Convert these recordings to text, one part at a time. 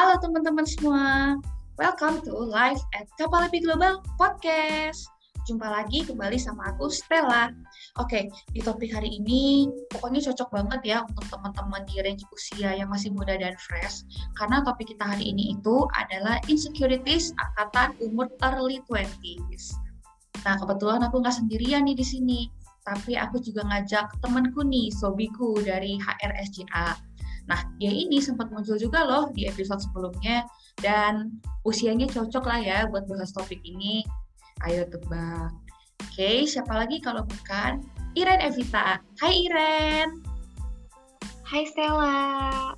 Halo teman-teman semua, welcome to Live at Kapalepi Global Podcast. Jumpa lagi kembali sama aku Stella. Oke, di topik hari ini pokoknya cocok banget ya untuk teman-teman di range usia yang masih muda dan fresh. Karena topik kita hari ini itu adalah insecurities angkatan umur early 20s. Nah, kebetulan aku nggak sendirian nih di sini, tapi aku juga ngajak temanku nih, Sobiku dari HRSJA. Nah, dia ini sempat muncul juga loh di episode sebelumnya dan usianya cocok lah ya buat bahas topik ini. Ayo tebak. Oke, siapa lagi kalau bukan Iren Evita. Hai Iren. Hai Stella.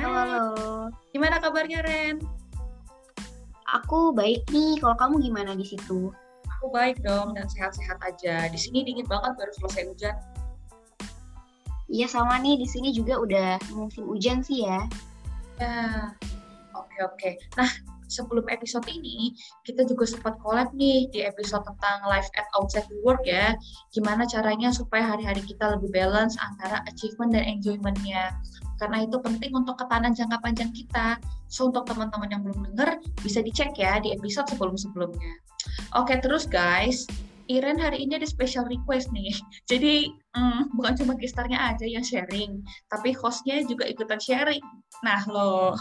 Halo. Halo. Gimana kabarnya Ren? Aku baik nih. Kalau kamu gimana di situ? Aku baik dong dan sehat-sehat aja. Di sini dingin banget baru selesai hujan. Iya sama nih di sini juga udah musim hujan sih ya. Ya, oke oke. Nah sebelum episode ini kita juga sempat collab nih di episode tentang life at outside the work ya. Gimana caranya supaya hari-hari kita lebih balance antara achievement dan enjoymentnya. Karena itu penting untuk ketahanan jangka panjang kita. So untuk teman-teman yang belum dengar bisa dicek ya di episode sebelum-sebelumnya. Oke terus guys, Iren hari ini ada special request nih. Jadi hmm, bukan cuma gestarnya aja yang sharing, tapi hostnya juga ikutan sharing. Nah loh,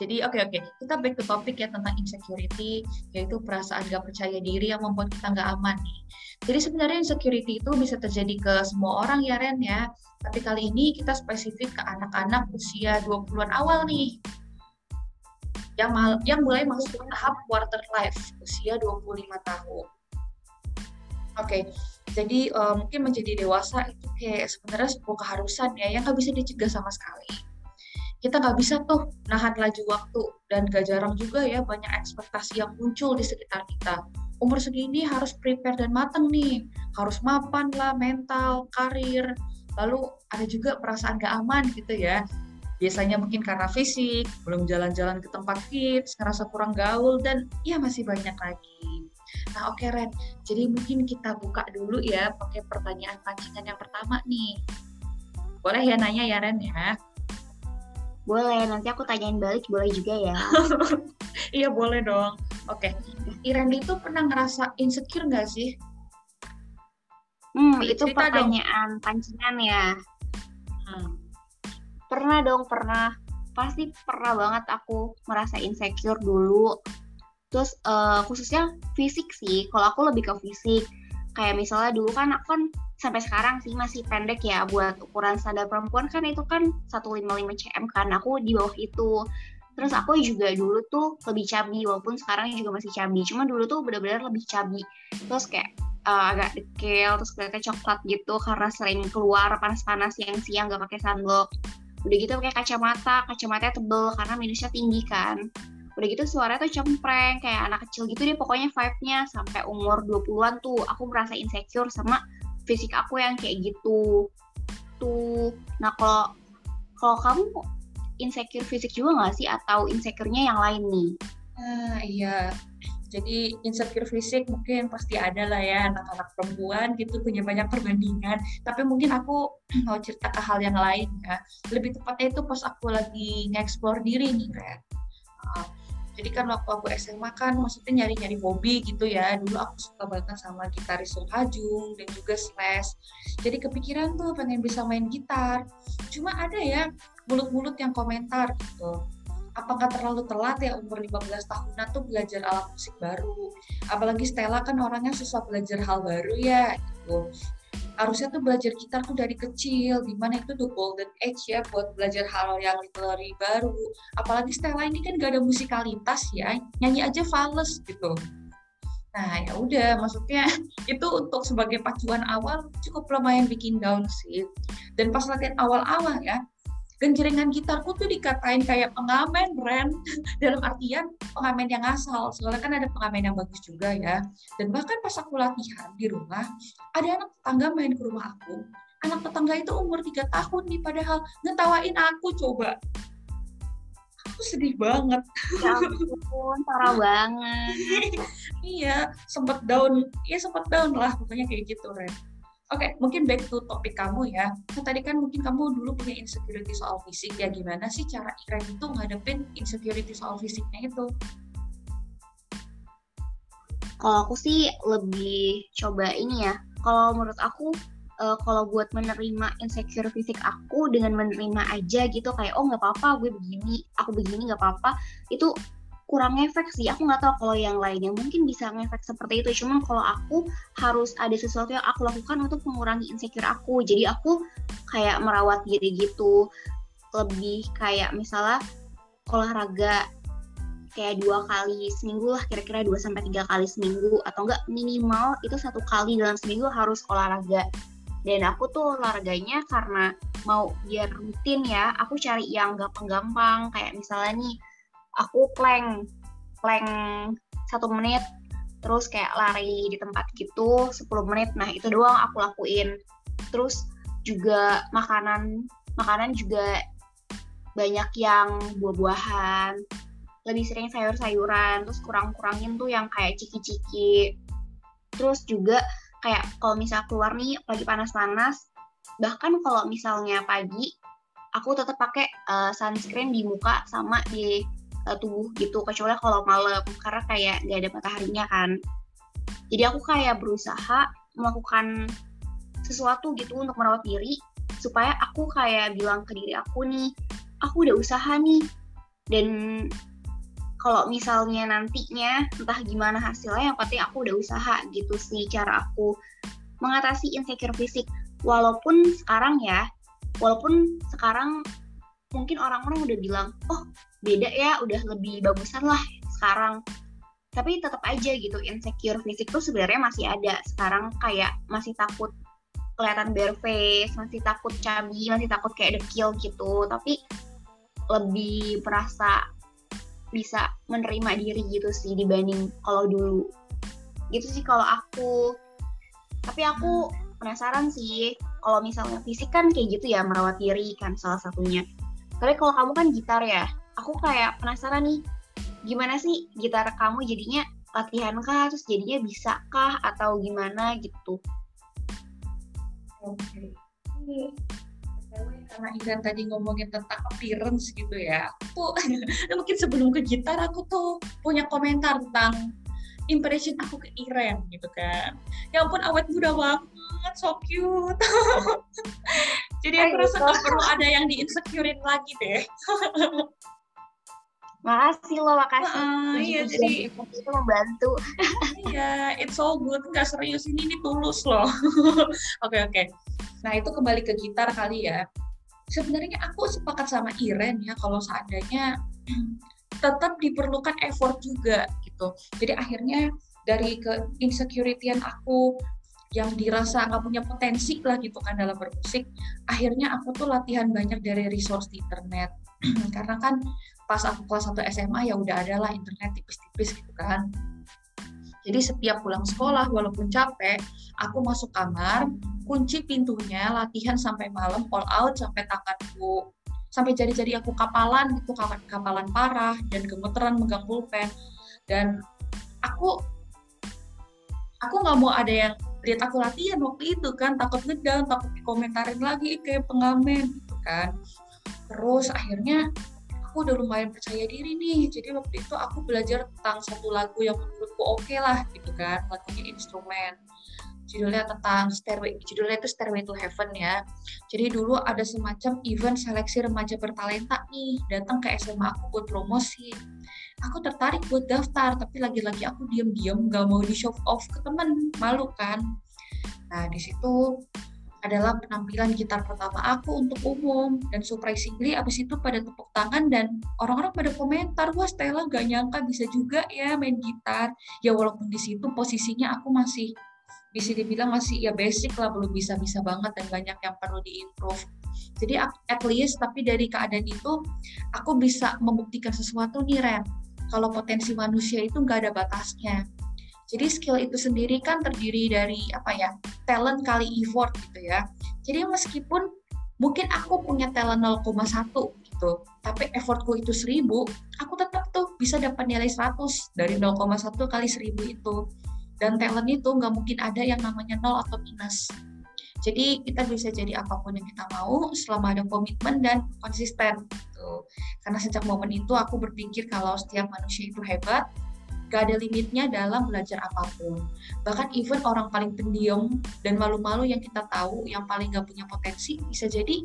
jadi oke okay, oke, okay. kita back to topic ya tentang insecurity, yaitu perasaan gak percaya diri yang membuat kita nggak aman nih. Jadi sebenarnya insecurity itu bisa terjadi ke semua orang ya Ren ya, tapi kali ini kita spesifik ke anak-anak usia 20-an awal nih. Yang, mal yang mulai masuk ke tahap quarter life, usia 25 tahun. Oke, okay. jadi uh, mungkin menjadi dewasa itu kayak sebenarnya sebuah keharusan ya yang nggak bisa dicegah sama sekali. Kita nggak bisa tuh nahan laju waktu dan gak jarang juga ya banyak ekspektasi yang muncul di sekitar kita. Umur segini harus prepare dan mateng nih, harus mapan lah mental, karir, lalu ada juga perasaan gak aman gitu ya. Biasanya mungkin karena fisik, belum jalan-jalan ke tempat hits, ngerasa kurang gaul, dan ya masih banyak lagi. Nah, oke okay, Ren. Jadi mungkin kita buka dulu ya pakai pertanyaan pancingan yang pertama nih. Boleh ya nanya ya Ren ya? Boleh, nanti aku tanyain balik boleh juga ya. iya boleh dong. Oke, okay. Iren itu pernah ngerasa insecure nggak sih? Hmm, itu pertanyaan dong. pancingan ya. Hmm. Pernah dong, pernah. Pasti pernah banget aku merasa insecure dulu Terus uh, khususnya fisik sih, kalau aku lebih ke fisik. Kayak misalnya dulu kan aku kan sampai sekarang sih masih pendek ya buat ukuran standar perempuan kan itu kan 155 cm kan, aku di bawah itu. Terus aku juga dulu tuh lebih cabi walaupun sekarang juga masih cabi. Cuma dulu tuh benar-benar lebih cabi. Terus kayak uh, agak dekil, terus kayak coklat gitu karena sering keluar panas-panas siang-siang gak pakai sunblock. Udah gitu pakai kacamata, kacamatanya tebel karena minusnya tinggi kan udah gitu suaranya tuh cempreng kayak anak kecil gitu deh pokoknya vibe-nya. Sampai umur 20-an tuh aku merasa insecure sama fisik aku yang kayak gitu. Tuh. Nah kalau kalau kamu insecure fisik juga nggak sih? Atau insecure-nya yang lain nih? Ah iya. Jadi insecure fisik mungkin pasti ada lah ya. Anak-anak perempuan gitu punya banyak perbandingan. Tapi mungkin aku mau cerita ke hal yang lain ya. Lebih tepatnya itu pas aku lagi nge-explore diri nih kayak jadi kan waktu aku SMA kan maksudnya nyari-nyari hobi gitu ya. Dulu aku suka banget sama gitaris Sung Hajung dan juga Slash. Jadi kepikiran tuh pengen bisa main gitar. Cuma ada ya mulut-mulut yang komentar gitu. Apakah terlalu telat ya umur 15 tahunan tuh belajar alat musik baru? Apalagi Stella kan orangnya susah belajar hal baru ya gitu harusnya tuh belajar gitar tuh dari kecil. Di mana itu tuh golden age ya buat belajar hal yang literary baru. Apalagi Stella ini kan gak ada musikalitas ya nyanyi aja fals gitu. Nah ya udah maksudnya itu untuk sebagai pacuan awal cukup lumayan bikin down sih. Dan pas latihan awal-awal ya genjrengan gitarku tuh dikatain kayak pengamen Ren. Dalam artian pengamen yang asal. Soalnya kan ada pengamen yang bagus juga ya. Dan bahkan pas aku latihan di rumah ada anak tetangga main ke rumah aku. Anak tetangga itu umur tiga tahun nih padahal ngetawain aku coba. Aku sedih banget. Ya ampun parah banget. Iya sempat down. Ya sempat down lah pokoknya kayak gitu Ren Oke, okay, mungkin back to topik kamu ya. Nah, tadi kan mungkin kamu dulu punya insecurity soal fisik ya. Gimana sih cara Iren itu ngadepin insecurity soal fisiknya itu? Kalau aku sih lebih coba ini ya. Kalau menurut aku, uh, kalau buat menerima insecure fisik aku dengan menerima aja gitu kayak oh nggak apa-apa gue begini, aku begini nggak apa-apa, itu kurang efek sih. Aku nggak tahu kalau yang lainnya mungkin bisa ngefek seperti itu. Cuman kalau aku harus ada sesuatu yang aku lakukan untuk mengurangi insecure aku. Jadi aku kayak merawat diri gitu. Lebih kayak misalnya olahraga kayak dua kali seminggu lah kira-kira dua sampai tiga kali seminggu. Atau enggak minimal itu satu kali dalam seminggu harus olahraga. Dan aku tuh olahraganya karena mau biar rutin ya aku cari yang gampang-gampang. Kayak misalnya nih aku plank plank satu menit terus kayak lari di tempat gitu 10 menit. Nah itu doang aku lakuin. Terus juga makanan makanan juga banyak yang buah-buahan. Lebih sering sayur-sayuran terus kurang-kurangin tuh yang kayak ciki-ciki. Terus juga kayak kalau misal keluar nih pagi panas-panas bahkan kalau misalnya pagi aku tetap pakai uh, sunscreen di muka sama di uh, tubuh gitu kecuali kalau malam karena kayak gak ada mataharinya kan. Jadi aku kayak berusaha melakukan sesuatu gitu untuk merawat diri supaya aku kayak bilang ke diri aku nih aku udah usaha nih. Dan kalau misalnya nantinya entah gimana hasilnya yang penting aku udah usaha gitu sih cara aku mengatasi insecure fisik. Walaupun sekarang ya walaupun sekarang mungkin orang-orang udah bilang oh beda ya udah lebih bagusan lah sekarang. Tapi tetap aja gitu insecure fisik tuh sebenarnya masih ada. Sekarang kayak masih takut kelihatan bare face masih takut cabi masih takut kayak dekil gitu. Tapi lebih merasa bisa menerima diri gitu sih dibanding kalau dulu. Gitu sih kalau aku. Tapi aku penasaran sih kalau misalnya fisik kan kayak gitu ya merawat diri kan salah satunya. Tapi kalau kamu kan gitar ya, aku kayak penasaran nih, gimana sih gitar kamu jadinya latihan kah, terus jadinya bisa kah, atau gimana gitu? Oke. Okay. karena Iren tadi ngomongin tentang appearance gitu ya, aku mungkin sebelum ke gitar aku tuh punya komentar tentang impression aku ke Iren gitu kan. Ya ampun awet muda banget, so cute. Jadi aku rasa nggak perlu ada yang di insecurein lagi deh. Makasih loh, makasih. Uh, iya, jadi itu membantu. iya, it's so good. Nggak serius, ini, ini tulus loh. Oke, oke. Okay, okay. Nah, itu kembali ke gitar kali ya. Sebenarnya aku sepakat sama Iren ya, kalau seandainya tetap diperlukan effort juga gitu. Jadi akhirnya dari ke insecurity aku yang dirasa nggak punya potensi lah gitu kan dalam bermusik akhirnya aku tuh latihan banyak dari resource di internet karena kan pas aku kelas 1 SMA ya udah ada lah internet tipis-tipis gitu kan. Jadi setiap pulang sekolah walaupun capek aku masuk kamar kunci pintunya latihan sampai malam all out sampai tanganku. Sampai jadi-jadi aku kapalan gitu kapalan parah dan gemeteran megang pulpen. Dan aku aku nggak mau ada yang lihat aku latihan waktu itu kan takut ngedown takut dikomentarin lagi kayak pengamen gitu kan terus akhirnya aku udah lumayan percaya diri nih. Jadi waktu itu aku belajar tentang satu lagu yang menurutku oke okay lah gitu kan. Lagunya instrumen judulnya tentang stairway judulnya itu stairway to heaven ya. Jadi dulu ada semacam event seleksi remaja bertalenta nih. Datang ke SMA aku buat promosi. Aku tertarik buat daftar tapi lagi-lagi aku diam-diam gak mau di show off ke temen. Malu kan? Nah di situ adalah penampilan gitar pertama aku untuk umum. Dan surprisingly abis itu pada tepuk tangan dan orang-orang pada komentar wah Stella gak nyangka bisa juga ya main gitar. Ya walaupun di situ posisinya aku masih bisa dibilang masih ya basic lah belum bisa-bisa banget dan banyak yang perlu diimprove. Jadi at least tapi dari keadaan itu aku bisa membuktikan sesuatu nih Ren. Kalau potensi manusia itu nggak ada batasnya. Jadi skill itu sendiri kan terdiri dari apa ya talent kali effort gitu ya. Jadi meskipun mungkin aku punya talent 0,1 gitu, tapi effortku itu 1000, aku tetap tuh bisa dapat nilai 100 dari 0,1 kali 1000 itu. Dan talent itu nggak mungkin ada yang namanya nol atau minus. Jadi kita bisa jadi apa pun yang kita mau selama ada komitmen dan konsisten. Gitu. Karena sejak momen itu aku berpikir kalau setiap manusia itu hebat, gak ada limitnya dalam belajar apa pun. Bahkan even orang paling pendiam dan malu-malu yang kita tahu, yang paling gak punya potensi, bisa jadi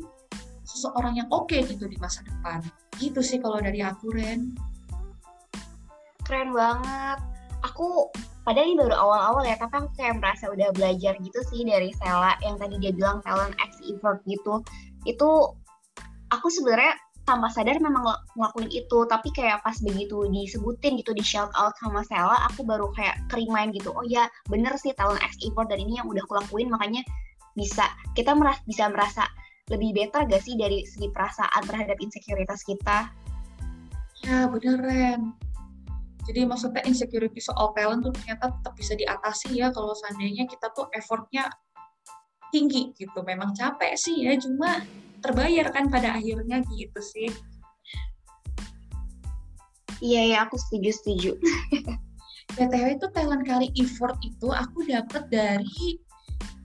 seseorang yang oke okay gitu di masa depan. Gitu sih kalau dari aku, Ren. Keren banget. Aku padahal ini baru awal-awal ya tapi aku kayak merasa udah belajar gitu sih dari Sela yang tadi dia bilang talent X effort gitu itu aku sebenarnya tanpa sadar memang ngelakuin itu. Tapi kayak pas begitu disebutin gitu di shout out sama Sela aku baru kayak kerimain gitu. Oh ya bener sih talent X effort dan ini yang udah aku lakuin makanya bisa kita merasa bisa merasa lebih better gak sih dari segi perasaan terhadap insekuritas kita? Ya bener Ren. Jadi maksudnya insecurity soal talent tuh ternyata tetap bisa diatasi ya kalau seandainya kita tuh effortnya tinggi gitu. Memang capek sih ya, cuma terbayar kan pada akhirnya gitu sih. Iya ya, aku setuju setuju. BTW itu talent kali effort itu aku dapat dari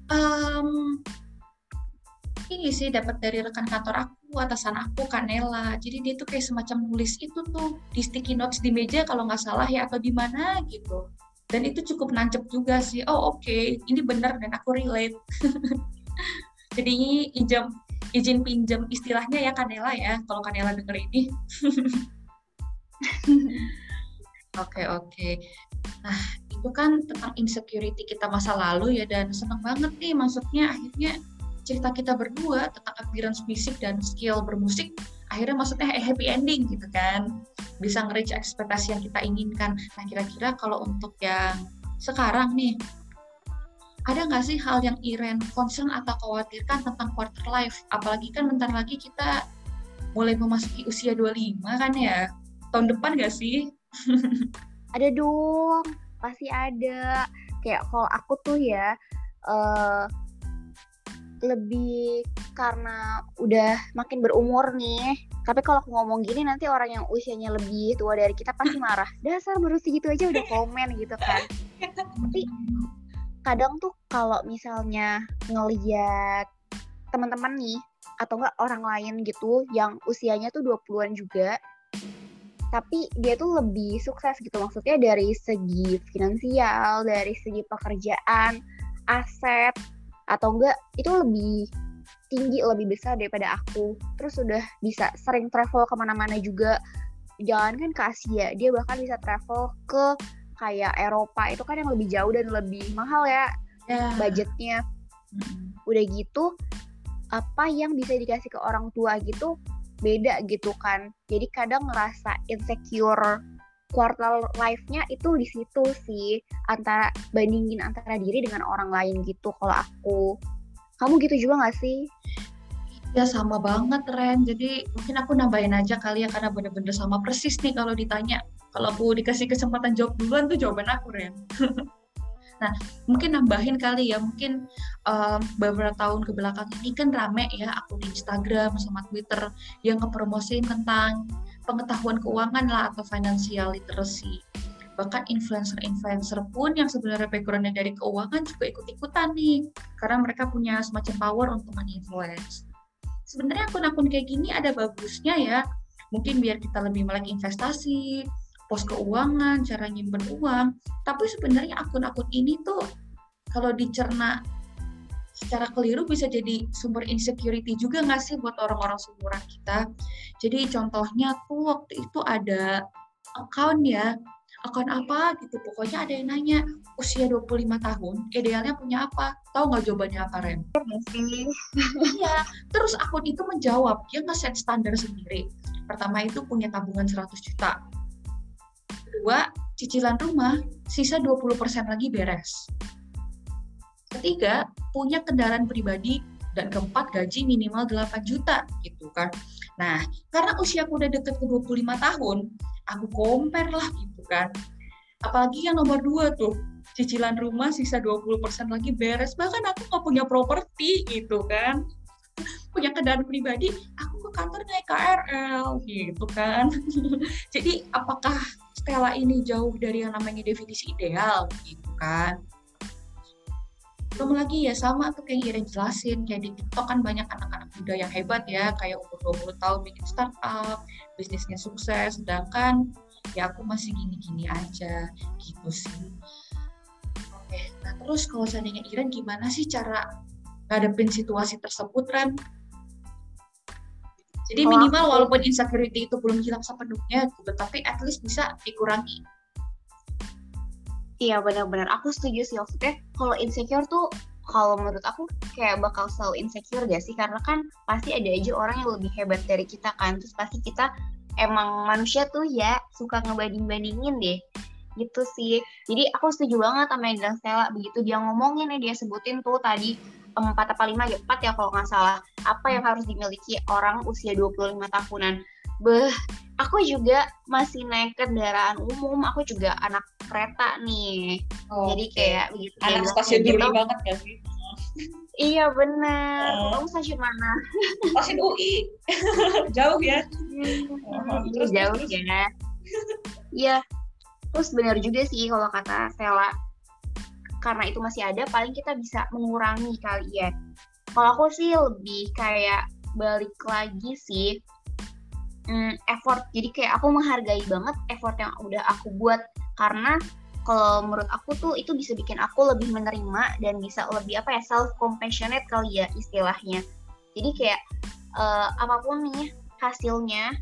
um, ini sih dapat dari rekan kantor aku atasan aku Kanela jadi dia tuh kayak semacam nulis itu tuh di sticky notes di meja kalau nggak salah ya atau di mana gitu dan itu cukup nancep juga sih oh oke okay, ini benar dan aku relate jadi ini izin pinjam istilahnya ya Kanela ya kalau Kanela denger ini. Oke oke. Nah itu kan tentang insecurity kita masa lalu ya dan seneng banget nih maksudnya akhirnya cerita kita berdua tentang appearance fisik dan skill bermusik akhirnya maksudnya happy ending gitu kan. Bisa nge-reach ekspektasi yang kita inginkan. Nah kira-kira kalau untuk yang sekarang nih ada nggak sih hal yang Iren concern atau khawatirkan tentang quarter life apalagi kan bentar lagi kita mulai memasuki usia 25 kan ya tahun depan nggak sih ada dong pasti ada kayak kalau aku tuh ya uh, lebih karena udah makin berumur nih. Tapi kalau aku ngomong gini nanti orang yang usianya lebih tua dari kita pasti marah. Dasar baru segitu aja udah komen gitu kan. Tapi kadang tuh kalau misalnya ngeliat teman-teman nih atau enggak orang lain gitu yang usianya tuh 20-an juga tapi dia tuh lebih sukses gitu. Maksudnya dari segi finansial, dari segi pekerjaan, aset, atau enggak itu lebih tinggi lebih besar daripada aku. Terus udah bisa sering travel ke mana-mana juga. Jangan kan ke Asia dia bahkan bisa travel ke kayak Eropa itu kan yang lebih jauh dan lebih mahal ya yeah. budgetnya hmm. udah gitu apa yang bisa dikasih ke orang tua gitu beda gitu kan jadi kadang ngerasa insecure quartal life-nya itu di situ sih antara bandingin antara diri dengan orang lain gitu kalau aku kamu gitu juga gak sih Ya sama banget Ren. Jadi mungkin aku nambahin aja kali ya karena bener-bener sama persis nih kalau ditanya. Kalau aku dikasih kesempatan jawab duluan tuh jawaban aku Ren. nah mungkin nambahin kali ya mungkin um, beberapa tahun ke belakang ini kan rame ya aku di Instagram sama Twitter yang ngepromosiin tentang pengetahuan keuangan lah atau financial literacy. Bahkan influencer-influencer pun yang sebenarnya backgroundnya dari keuangan juga ikut-ikutan nih, karena mereka punya semacam power untuk menginfluence. Sebenarnya akun-akun kayak gini ada bagusnya ya, mungkin biar kita lebih melek investasi, pos keuangan, cara nyimpen uang. Tapi sebenarnya akun-akun ini tuh kalau dicerna secara keliru bisa jadi sumber insecurity juga nggak sih buat orang-orang seumuran kita. Jadi contohnya tuh waktu itu ada account ya, account apa gitu. Pokoknya ada yang nanya, usia 25 tahun, idealnya punya apa? Tahu nggak jawabannya apa, Ren? Iya, terus akun itu menjawab, dia nge-set standar sendiri. Pertama itu punya tabungan 100 juta. Kedua, cicilan rumah, sisa 20% lagi beres. Ketiga, punya kendaraan pribadi dan keempat gaji minimal 8 juta gitu kan. Nah, karena usiaku udah deket ke 25 tahun, aku compare lah gitu kan. Apalagi yang nomor dua tuh, cicilan rumah sisa 20% lagi beres. Bahkan aku nggak punya properti gitu kan. punya kendaraan pribadi, aku ke kantor naik KRL gitu kan. Jadi apakah Stella ini jauh dari yang namanya definisi ideal gitu kan? belum lagi ya sama tuh kayak Iren jelasin kayak di TikTok kan banyak anak-anak muda yang hebat ya kayak umur 20 tahun bikin startup bisnisnya sukses sedangkan ya aku masih gini-gini aja gitu sih oke nah terus kalau seandainya Iren gimana sih cara ngadepin situasi tersebut Ren jadi minimal walaupun insecurity itu belum hilang sepenuhnya gitu tapi at least bisa dikurangi. Iya benar-benar. Aku setuju sih maksudnya kalau insecure tuh kalau menurut aku kayak bakal selalu insecure gak sih? Karena kan pasti ada aja orang yang lebih hebat dari kita kan. Terus pasti kita emang manusia tuh ya suka ngebanding-bandingin deh. Gitu sih. Jadi aku setuju banget sama yang bilang Stella begitu dia ngomongin ya dia sebutin tuh tadi empat apa lima ya empat ya kalau nggak salah. Apa yang harus dimiliki orang usia 25 tahunan? Beh aku juga masih naik kendaraan umum. Aku juga anak kereta nih. Oh, jadi kayak begitu anak stasiun gitu. banget gak sih? Iya benar. Uh, kamu stasiun mana? Stasiun UI jauh ya? Hmm, terus jauh terus. ya. Iya terus benar juga sih kalau kata Stella karena itu masih ada paling kita bisa mengurangi kali ya. Kalau aku sih lebih kayak balik lagi sih mm, effort. Jadi kayak aku menghargai banget effort yang udah aku buat. Karena kalau menurut aku tuh itu bisa bikin aku lebih menerima dan bisa lebih apa ya self compassionate kali ya istilahnya. Jadi kayak uh, apa pun nih hasilnya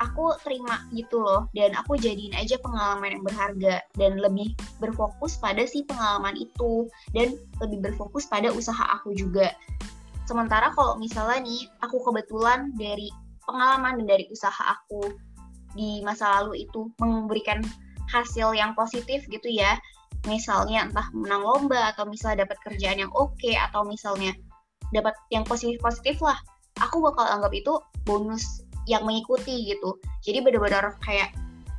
aku terima gitu loh. Dan aku jadiin aja pengalaman yang berharga dan lebih berfokus pada si pengalaman itu dan lebih berfokus pada usaha aku juga. Sementara kalau misalnya nih aku kebetulan dari pengalaman dan dari usaha aku di masa lalu itu memberikan hasil yang positif gitu ya. Misalnya entah menang lomba atau misalnya dapat kerjaan yang oke okay, atau misalnya dapat yang positif positif lah aku bakal anggap itu bonus yang mengikuti gitu. Jadi benar-benar kayak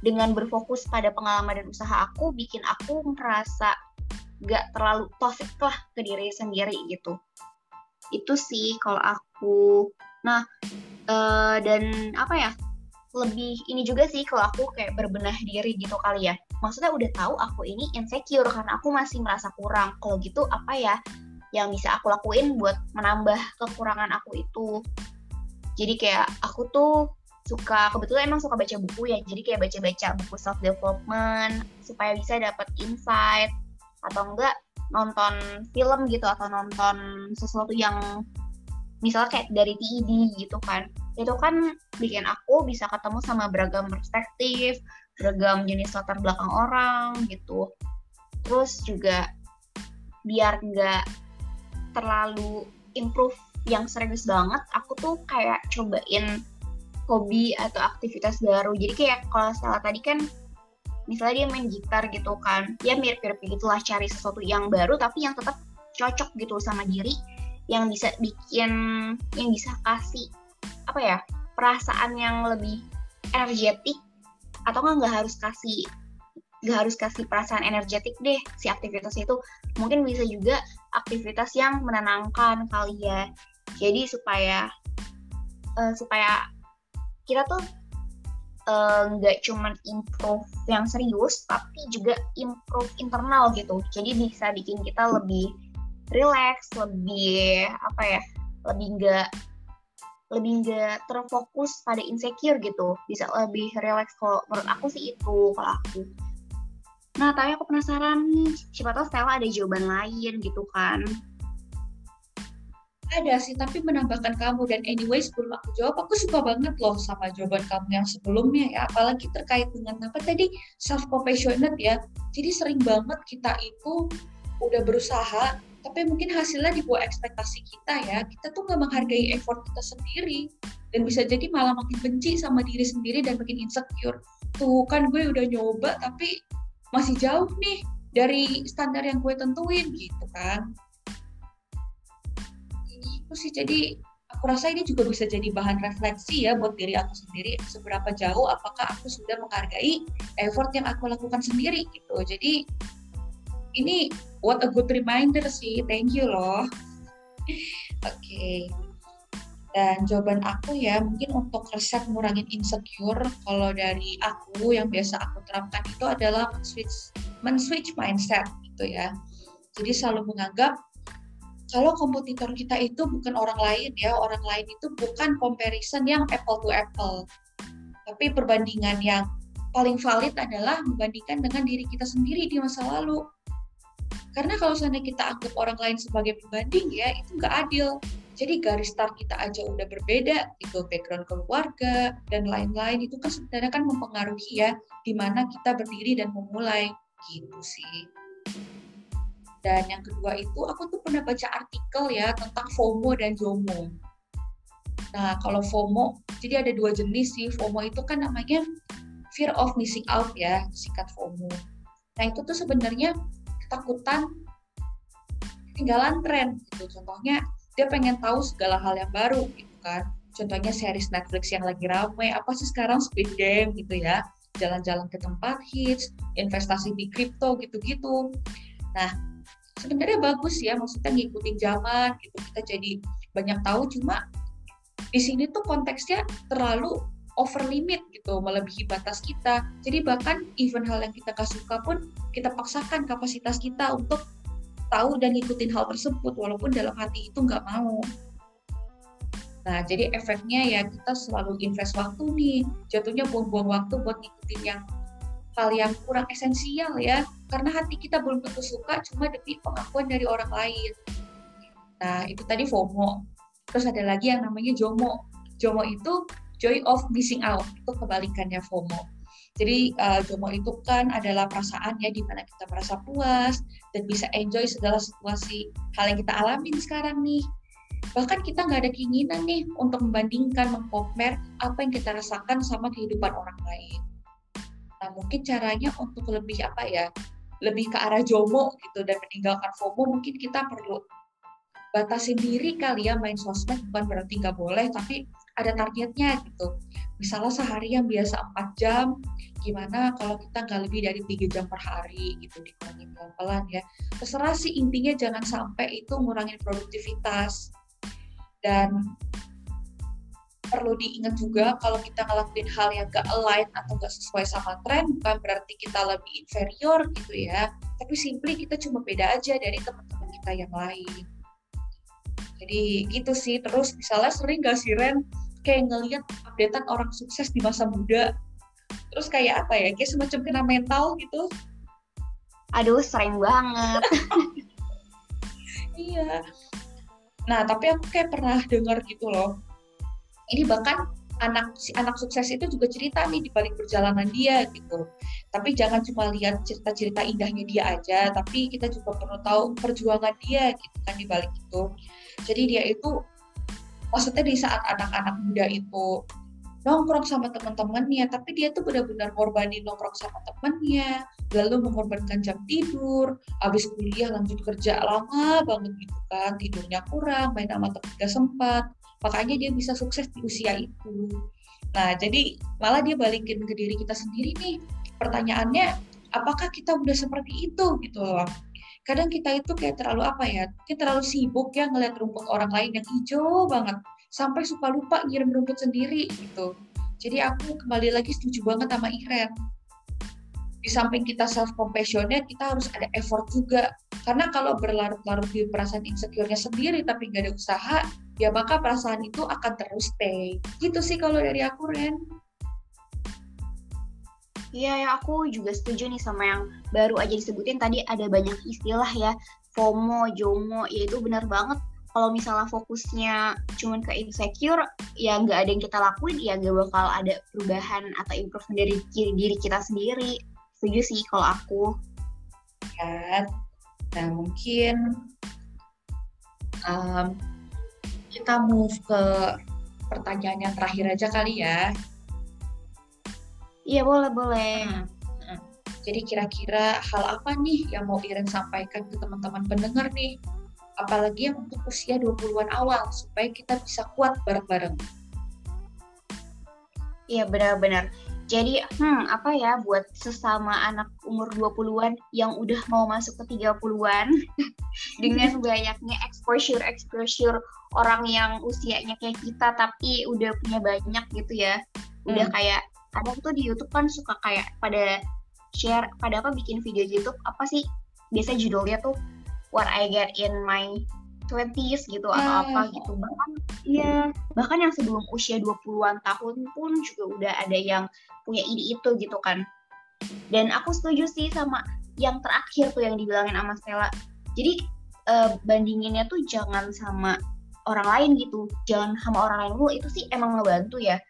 dengan berfokus pada pengalaman dan usaha aku bikin aku merasa gak terlalu toxic lah ke diri sendiri gitu. Itu sih kalau aku. Nah uh, dan apa ya? Lebih ini juga sih kalau aku kayak berbenah diri gitu kali ya. Maksudnya udah tahu aku ini insecure karena aku masih merasa kurang. Kalau gitu apa ya yang bisa aku lakuin buat menambah kekurangan aku itu jadi kayak aku tuh suka kebetulan emang suka baca buku ya. Jadi kayak baca-baca buku self development supaya bisa dapat insight. Atau enggak nonton film gitu atau nonton sesuatu yang misalnya kayak dari TED gitu kan. Itu kan bikin aku bisa ketemu sama beragam perspektif beragam jenis latar belakang orang gitu. Terus juga biar nggak terlalu improve yang serius banget aku tuh kayak cobain hobi atau aktivitas baru. Jadi kayak kalau salah tadi kan misalnya dia main gitar gitu kan ya mirip-mirip gitulah cari sesuatu yang baru tapi yang tetap cocok gitu sama diri yang bisa bikin yang bisa kasih apa ya perasaan yang lebih energetik atau nggak harus kasih nggak harus kasih perasaan energetik deh si aktivitas itu. Mungkin bisa juga aktivitas yang menenangkan kali ya jadi supaya uh, supaya kita tuh eh, nggak uh, cuman improve yang serius tapi juga improve internal gitu. Jadi bisa bikin kita lebih relax lebih apa ya lebih enggak lebih enggak terfokus pada insecure gitu. Bisa lebih relax. Kalau menurut aku sih itu kalau aku. Nah tapi aku penasaran siapa tahu Stella ada jawaban lain gitu kan ada sih tapi menambahkan kamu. Dan anyway sebelum aku jawab aku suka banget loh sama jawaban kamu yang sebelumnya ya. Apalagi terkait dengan apa tadi? Self compassionate ya. Jadi sering banget kita itu udah berusaha tapi mungkin hasilnya di bawah ekspektasi kita ya. Kita tuh nggak menghargai effort kita sendiri. Dan bisa jadi malah makin benci sama diri sendiri dan makin insecure. Tuh kan gue udah nyoba tapi masih jauh nih dari standar yang gue tentuin gitu kan itu sih. Jadi aku rasa ini juga bisa jadi bahan refleksi ya buat diri aku sendiri seberapa jauh apakah aku sudah menghargai effort yang aku lakukan sendiri gitu. Jadi ini what a good reminder sih. Thank you loh. Oke. Okay. dan jawaban aku ya mungkin untuk resep ngurangin insecure kalau dari aku yang biasa aku terapkan itu adalah men-switch men-switch mindset gitu ya. Jadi selalu menganggap kalau kompetitor kita itu bukan orang lain ya, orang lain itu bukan comparison yang apple to apple. Tapi perbandingan yang paling valid adalah membandingkan dengan diri kita sendiri di masa lalu. Karena kalau seandainya kita anggap orang lain sebagai pembanding ya, itu nggak adil. Jadi garis start kita aja udah berbeda, itu background keluarga dan lain-lain itu kan sebenarnya kan mempengaruhi ya di mana kita berdiri dan memulai gitu sih. Dan yang kedua itu aku tuh pernah baca artikel ya tentang FOMO dan JOMO. Nah, kalau FOMO, jadi ada dua jenis sih. FOMO itu kan namanya fear of missing out ya, singkat FOMO. Nah, itu tuh sebenarnya ketakutan ketinggalan tren gitu. Contohnya dia pengen tahu segala hal yang baru gitu kan. Contohnya series Netflix yang lagi ramai, apa sih sekarang Squid Game gitu ya. Jalan-jalan ke tempat hits, investasi di kripto gitu-gitu. Nah, sebenarnya bagus ya, maksudnya ngikutin zaman gitu. Kita jadi banyak tahu cuma di sini tuh konteksnya terlalu over limit gitu, melebihi batas kita. Jadi bahkan even hal yang kita suka pun kita paksakan kapasitas kita untuk tahu dan ngikutin hal tersebut walaupun dalam hati itu nggak mau. Nah, jadi efeknya ya kita selalu invest waktu nih, jatuhnya buang-buang waktu buat ngikutin yang hal yang kurang esensial ya, karena hati kita belum tentu suka cuma demi pengakuan dari orang lain. Nah, itu tadi FOMO. Terus ada lagi yang namanya JOMO. JOMO itu joy of missing out, itu kebalikannya FOMO. Jadi uh, Jomo itu kan adalah perasaan ya di mana kita merasa puas dan bisa enjoy segala situasi hal yang kita alamin sekarang nih. Bahkan kita nggak ada keinginan nih untuk membandingkan, mengkompar apa yang kita rasakan sama kehidupan orang lain. Nah mungkin caranya untuk lebih apa ya, lebih ke arah Jomo gitu dan meninggalkan FOMO mungkin kita perlu batasin diri kali ya main sosmed bukan berarti nggak boleh tapi ada targetnya gitu. Misalnya sehari yang biasa 4 jam gimana kalau kita nggak lebih dari tiga jam per hari gitu dikurangi pelan-pelan ya. Terserah sih intinya jangan sampai itu ngurangin produktivitas. Dan perlu diingat juga kalau kita ngelakuin hal yang gak align atau gak sesuai sama tren bukan berarti kita lebih inferior gitu ya. Tapi simply kita cuma beda aja dari teman-teman kita yang lain. Jadi gitu sih. Terus misalnya sering gak sih Ren? Kayak ngeliat updatean orang sukses di masa muda. Terus kayak apa ya? Kayak semacam kena mental gitu. Aduh sering banget. Iya. Nah tapi aku kayak pernah dengar gitu loh ini bahkan anak si anak sukses itu juga cerita nih di balik perjalanan dia gitu. Tapi jangan cuma lihat cerita-cerita indahnya dia aja, tapi kita juga perlu tahu perjuangan dia gitu kan di balik itu. Jadi dia itu maksudnya di saat anak-anak muda itu nongkrong sama teman-temannya, tapi dia tuh benar-benar korbanin nongkrong sama temannya, lalu mengorbankan jam tidur, habis kuliah lanjut kerja lama banget gitu kan, tidurnya kurang, main sama teman gak sempat, makanya dia bisa sukses di usia itu. Nah, jadi malah dia balikin ke diri kita sendiri nih, pertanyaannya, apakah kita udah seperti itu gitu loh? Kadang kita itu kayak terlalu apa ya kita terlalu sibuk ya ngeliat rumput orang lain yang hijau banget. Sampai suka lupa ngirim rumput sendiri gitu. Jadi aku kembali lagi setuju banget sama Iren di samping kita self compassionnya kita harus ada effort juga karena kalau berlarut-larut di perasaan insecure-nya sendiri tapi gak ada usaha ya maka perasaan itu akan terus stay gitu sih kalau dari aku Ren Iya ya aku juga setuju nih sama yang baru aja disebutin tadi ada banyak istilah ya FOMO, JOMO, ya itu benar banget. Kalau misalnya fokusnya cuma ke insecure, ya nggak ada yang kita lakuin, ya nggak bakal ada perubahan atau improve dari diri kita sendiri. Setuju sih kalau aku. Ya, nah mungkin um, kita move ke pertanyaan yang terakhir aja kali ya. Iya boleh boleh. Hmm. hmm. Jadi kira-kira hal apa nih yang mau Iren sampaikan ke teman-teman pendengar nih? Apalagi yang untuk usia 20-an awal supaya kita bisa kuat bareng-bareng. Iya benar-benar. Jadi, hmm, apa ya buat sesama anak umur 20-an yang udah mau masuk ke 30-an dengan banyaknya exposure-exposure orang yang usianya kayak kita tapi udah punya banyak gitu ya. Udah hmm. kayak kadang tuh di YouTube kan suka kayak pada share pada apa bikin video YouTube apa sih biasa judulnya tuh what I get in my twenties gitu atau uh, apa gitu. Bahkan iya. bahkan yang sebelum usia 20-an tahun pun juga udah ada yang punya ide itu gitu kan. Dan aku setuju sih sama yang terakhir tuh yang dibilangin sama Stella. Jadi uh, bandinginnya tuh jangan sama orang lain gitu. Jangan sama orang lain dulu itu sih emang ngebantu ya.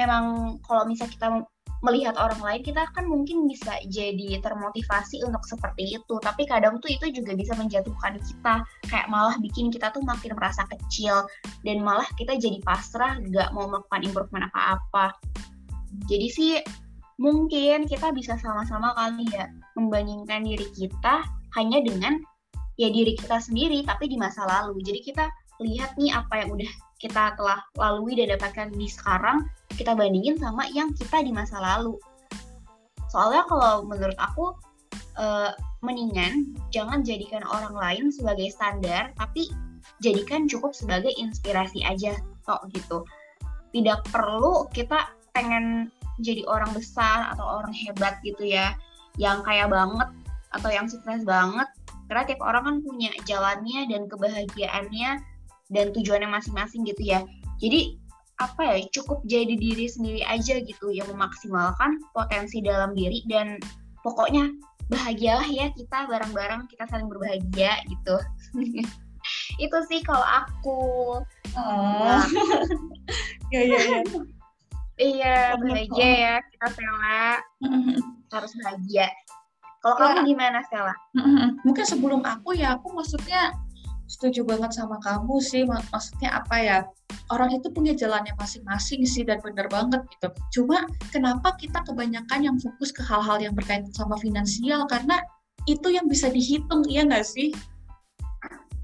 Memang kalau misal kita melihat orang lain kita kan mungkin bisa jadi termotivasi untuk seperti itu. Tapi kadang tuh itu juga bisa menjatuhkan kita. Kayak malah bikin kita tuh makin merasa kecil. Dan malah kita jadi pasrah gak mau melakukan improvement apa-apa. Jadi sih mungkin kita bisa sama-sama kali ya membandingkan diri kita hanya dengan ya diri kita sendiri tapi di masa lalu. Jadi kita lihat nih apa yang udah kita telah lalui dan dapatkan di sekarang kita bandingin sama yang kita di masa lalu. Soalnya kalau menurut aku uh, mendingan jangan jadikan orang lain sebagai standar, tapi jadikan cukup sebagai inspirasi aja kok gitu. Tidak perlu kita pengen jadi orang besar atau orang hebat gitu ya, yang kaya banget atau yang sukses banget. Karena tiap orang kan punya jalannya dan kebahagiaannya dan tujuannya masing-masing gitu ya. Jadi apa ya cukup jadi diri sendiri aja gitu yang memaksimalkan potensi dalam diri dan pokoknya bahagialah ya kita bareng-bareng kita saling berbahagia gitu. Itu sih kalau aku. Oh. ya ya ya iya bahagia ya kita Stella. Harus bahagia. Kalau kamu ya. gimana Stella? Mungkin sebelum aku ya aku maksudnya setuju banget sama kamu sih mak maksudnya apa ya orang itu punya jalannya masing-masing sih dan bener banget gitu cuma kenapa kita kebanyakan yang fokus ke hal-hal yang berkaitan sama finansial karena itu yang bisa dihitung iya nggak sih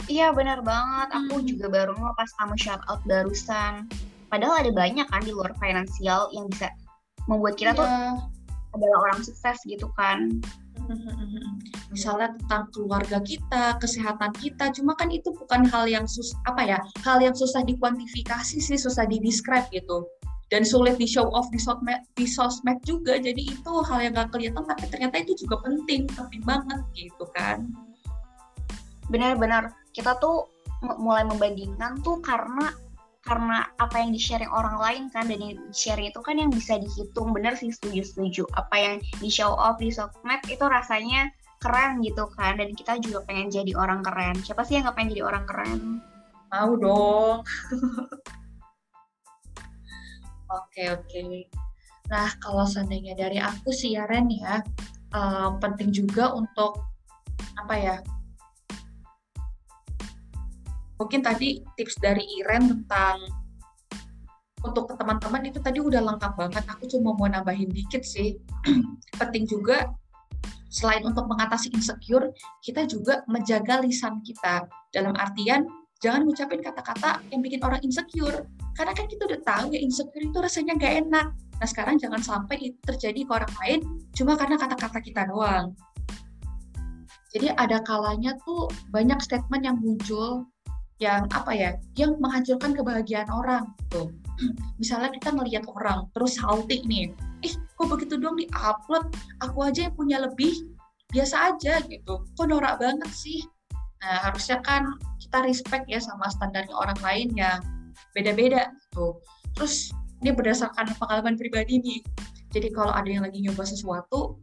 Iya benar banget, aku hmm. juga baru mau pas kamu shout out barusan. Padahal ada banyak kan di luar finansial yang bisa membuat kita yeah. tuh iya. adalah orang sukses gitu kan. misalnya tentang keluarga kita, kesehatan kita, cuma kan itu bukan hal yang sus apa ya, hal yang susah dikuantifikasi sih, susah didescribe gitu. Dan sulit di show off di sosmed, di sosmed juga, jadi itu hal yang gak kelihatan, tapi ternyata itu juga penting, penting banget gitu kan. Benar-benar, kita tuh mulai membandingkan tuh karena karena apa yang di-sharing orang lain kan dan yang di-sharing itu kan yang bisa dihitung. Bener sih setuju-setuju apa yang di show off di sosmed itu rasanya keren gitu kan dan kita juga pengen jadi orang keren. Siapa sih yang gak pengen jadi orang keren? Mau dong. Oke oke. Nah kalau seandainya dari aku sih ya ya um, penting juga untuk apa ya mungkin tadi tips dari Iren tentang untuk teman-teman itu tadi udah lengkap banget. Aku cuma mau nambahin dikit sih. Penting juga selain untuk mengatasi insecure, kita juga menjaga lisan kita. Dalam artian jangan ngucapin kata-kata yang bikin orang insecure. Karena kan kita udah tahu ya insecure itu rasanya gak enak. Nah sekarang jangan sampai itu terjadi ke orang lain cuma karena kata-kata kita doang. Jadi ada kalanya tuh banyak statement yang muncul yang apa ya yang menghancurkan kebahagiaan orang tuh. Misalnya kita ngelihat orang terus salty nih ih kok begitu dong di upload aku aja yang punya lebih biasa aja gitu. Kok norak banget sih? Nah harusnya kan kita respect ya sama standarnya orang lain yang beda-beda tuh terus ini berdasarkan pengalaman pribadi nih jadi kalau ada yang lagi nyoba sesuatu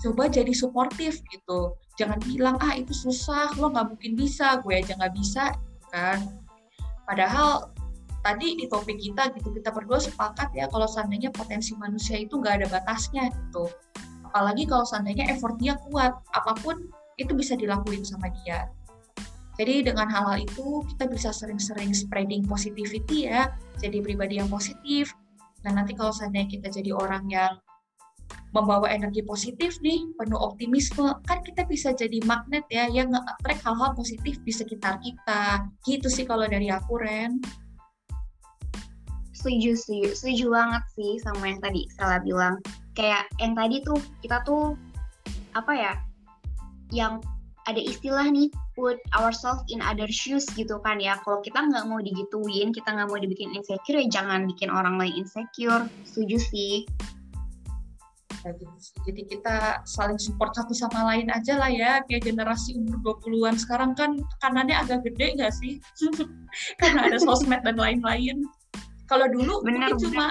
coba jadi suportif gitu. Jangan bilang ah itu susah lo nggak mungkin bisa gue aja nggak bisa kan. Padahal tadi di topik kita gitu kita berdua sepakat ya kalau seandainya potensi manusia itu nggak ada batasnya gitu. Apalagi kalau seandainya effort dia kuat apa pun itu bisa dilakuin sama dia. Jadi dengan hal-hal itu kita bisa sering-sering spreading positivity ya jadi pribadi yang positif. Dan nanti kalau seandainya kita jadi orang yang membawa energi positif nih, penuh optimisme, kan kita bisa jadi magnet ya yang nge-attract hal-hal positif di sekitar kita. Gitu sih kalau dari aku, Ren. Setuju, setuju. Setuju banget sih sama yang tadi salah bilang. Kayak yang tadi tuh, kita tuh, apa ya, yang ada istilah nih, put ourselves in other shoes gitu kan ya. Kalau kita nggak mau digituin, kita nggak mau dibikin insecure, ya jangan bikin orang lain insecure. Setuju sih. Kayak gitu sih. Jadi kita saling support satu sama lain aja lah ya, kayak generasi umur 20-an sekarang kan tekanannya agak gede nggak sih? Karena ada sosmed dan lain-lain. Kalau dulu benar, mungkin benar. cuma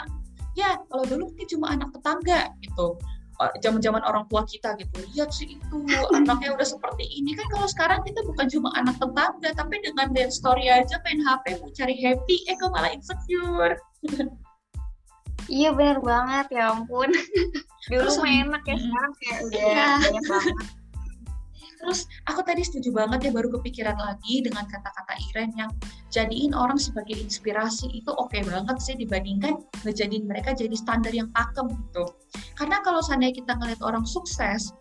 ya, kalau dulu mungkin cuma anak tetangga gitu. Zaman-zaman orang tua kita gitu, lihat sih itu anaknya udah seperti ini kan. Kalau sekarang kita bukan cuma anak tetangga, tapi dengan dance story aja main HP mau cari happy, eh kok malah insecure. Iya benar banget ya ampun. Dulu mah enak ya sekarang kayak udah iya. banyak banget. Terus aku tadi setuju banget ya baru kepikiran lagi dengan kata-kata Iren yang jadiin orang sebagai inspirasi itu oke okay banget sih dibandingkan ngejadiin mereka jadi standar yang pakem gitu. Karena kalau seandainya kita ngeliat orang sukses,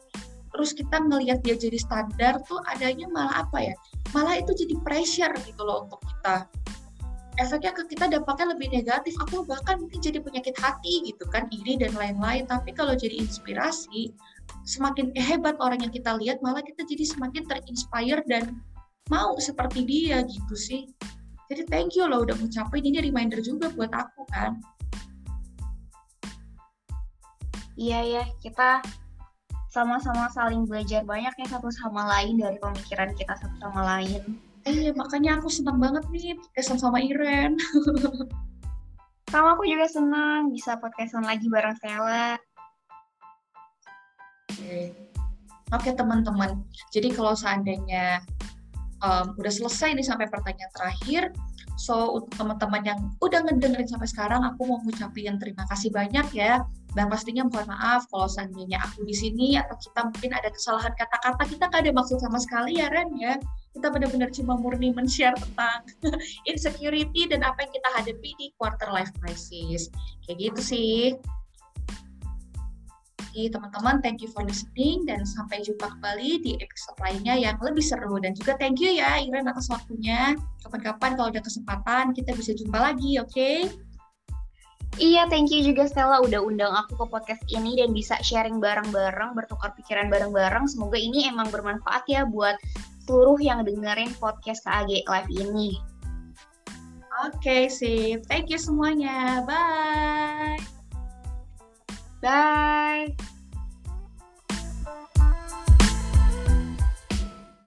terus kita ngelihat dia jadi standar tuh adanya malah apa ya? Malah itu jadi pressure gitu loh untuk kita efeknya ke kita dampaknya lebih negatif atau bahkan mungkin jadi penyakit hati gitu kan iri dan lain-lain. Tapi kalau jadi inspirasi semakin hebat orang yang kita lihat malah kita jadi semakin terinspire dan mau seperti dia gitu sih. Jadi thank you loh udah mencapai. Ini reminder juga buat aku kan. Iya ya kita sama-sama saling belajar banyak ya satu sama lain dari pemikiran kita satu sama lain Iya, makanya aku senang banget nih podcastan sama Iren. Sama aku juga senang bisa podcastan lagi bareng Stella. Oke, Oke teman-teman. Jadi kalau seandainya um, udah selesai nih sampai pertanyaan terakhir, so untuk teman-teman yang udah ngedengerin sampai sekarang, aku mau ngucapin terima kasih banyak ya. Dan pastinya mohon maaf kalau seandainya aku di sini atau kita mungkin ada kesalahan kata-kata, kita gak ada maksud sama sekali ya Ren ya kita benar-benar cuma murni men-share tentang insecurity dan apa yang kita hadapi di quarter life crisis. Kayak gitu sih. Jadi teman-teman, thank you for listening dan sampai jumpa kembali di episode lainnya yang lebih seru. Dan juga thank you ya Iren atas waktunya. Kapan-kapan kalau ada kesempatan kita bisa jumpa lagi, oke? Okay? Iya, thank you juga Stella udah undang aku ke podcast ini dan bisa sharing bareng-bareng, bertukar pikiran bareng-bareng. Semoga ini emang bermanfaat ya buat seluruh yang dengerin podcast KAG Live ini. Oke, okay, sip. Thank you semuanya. Bye. Bye.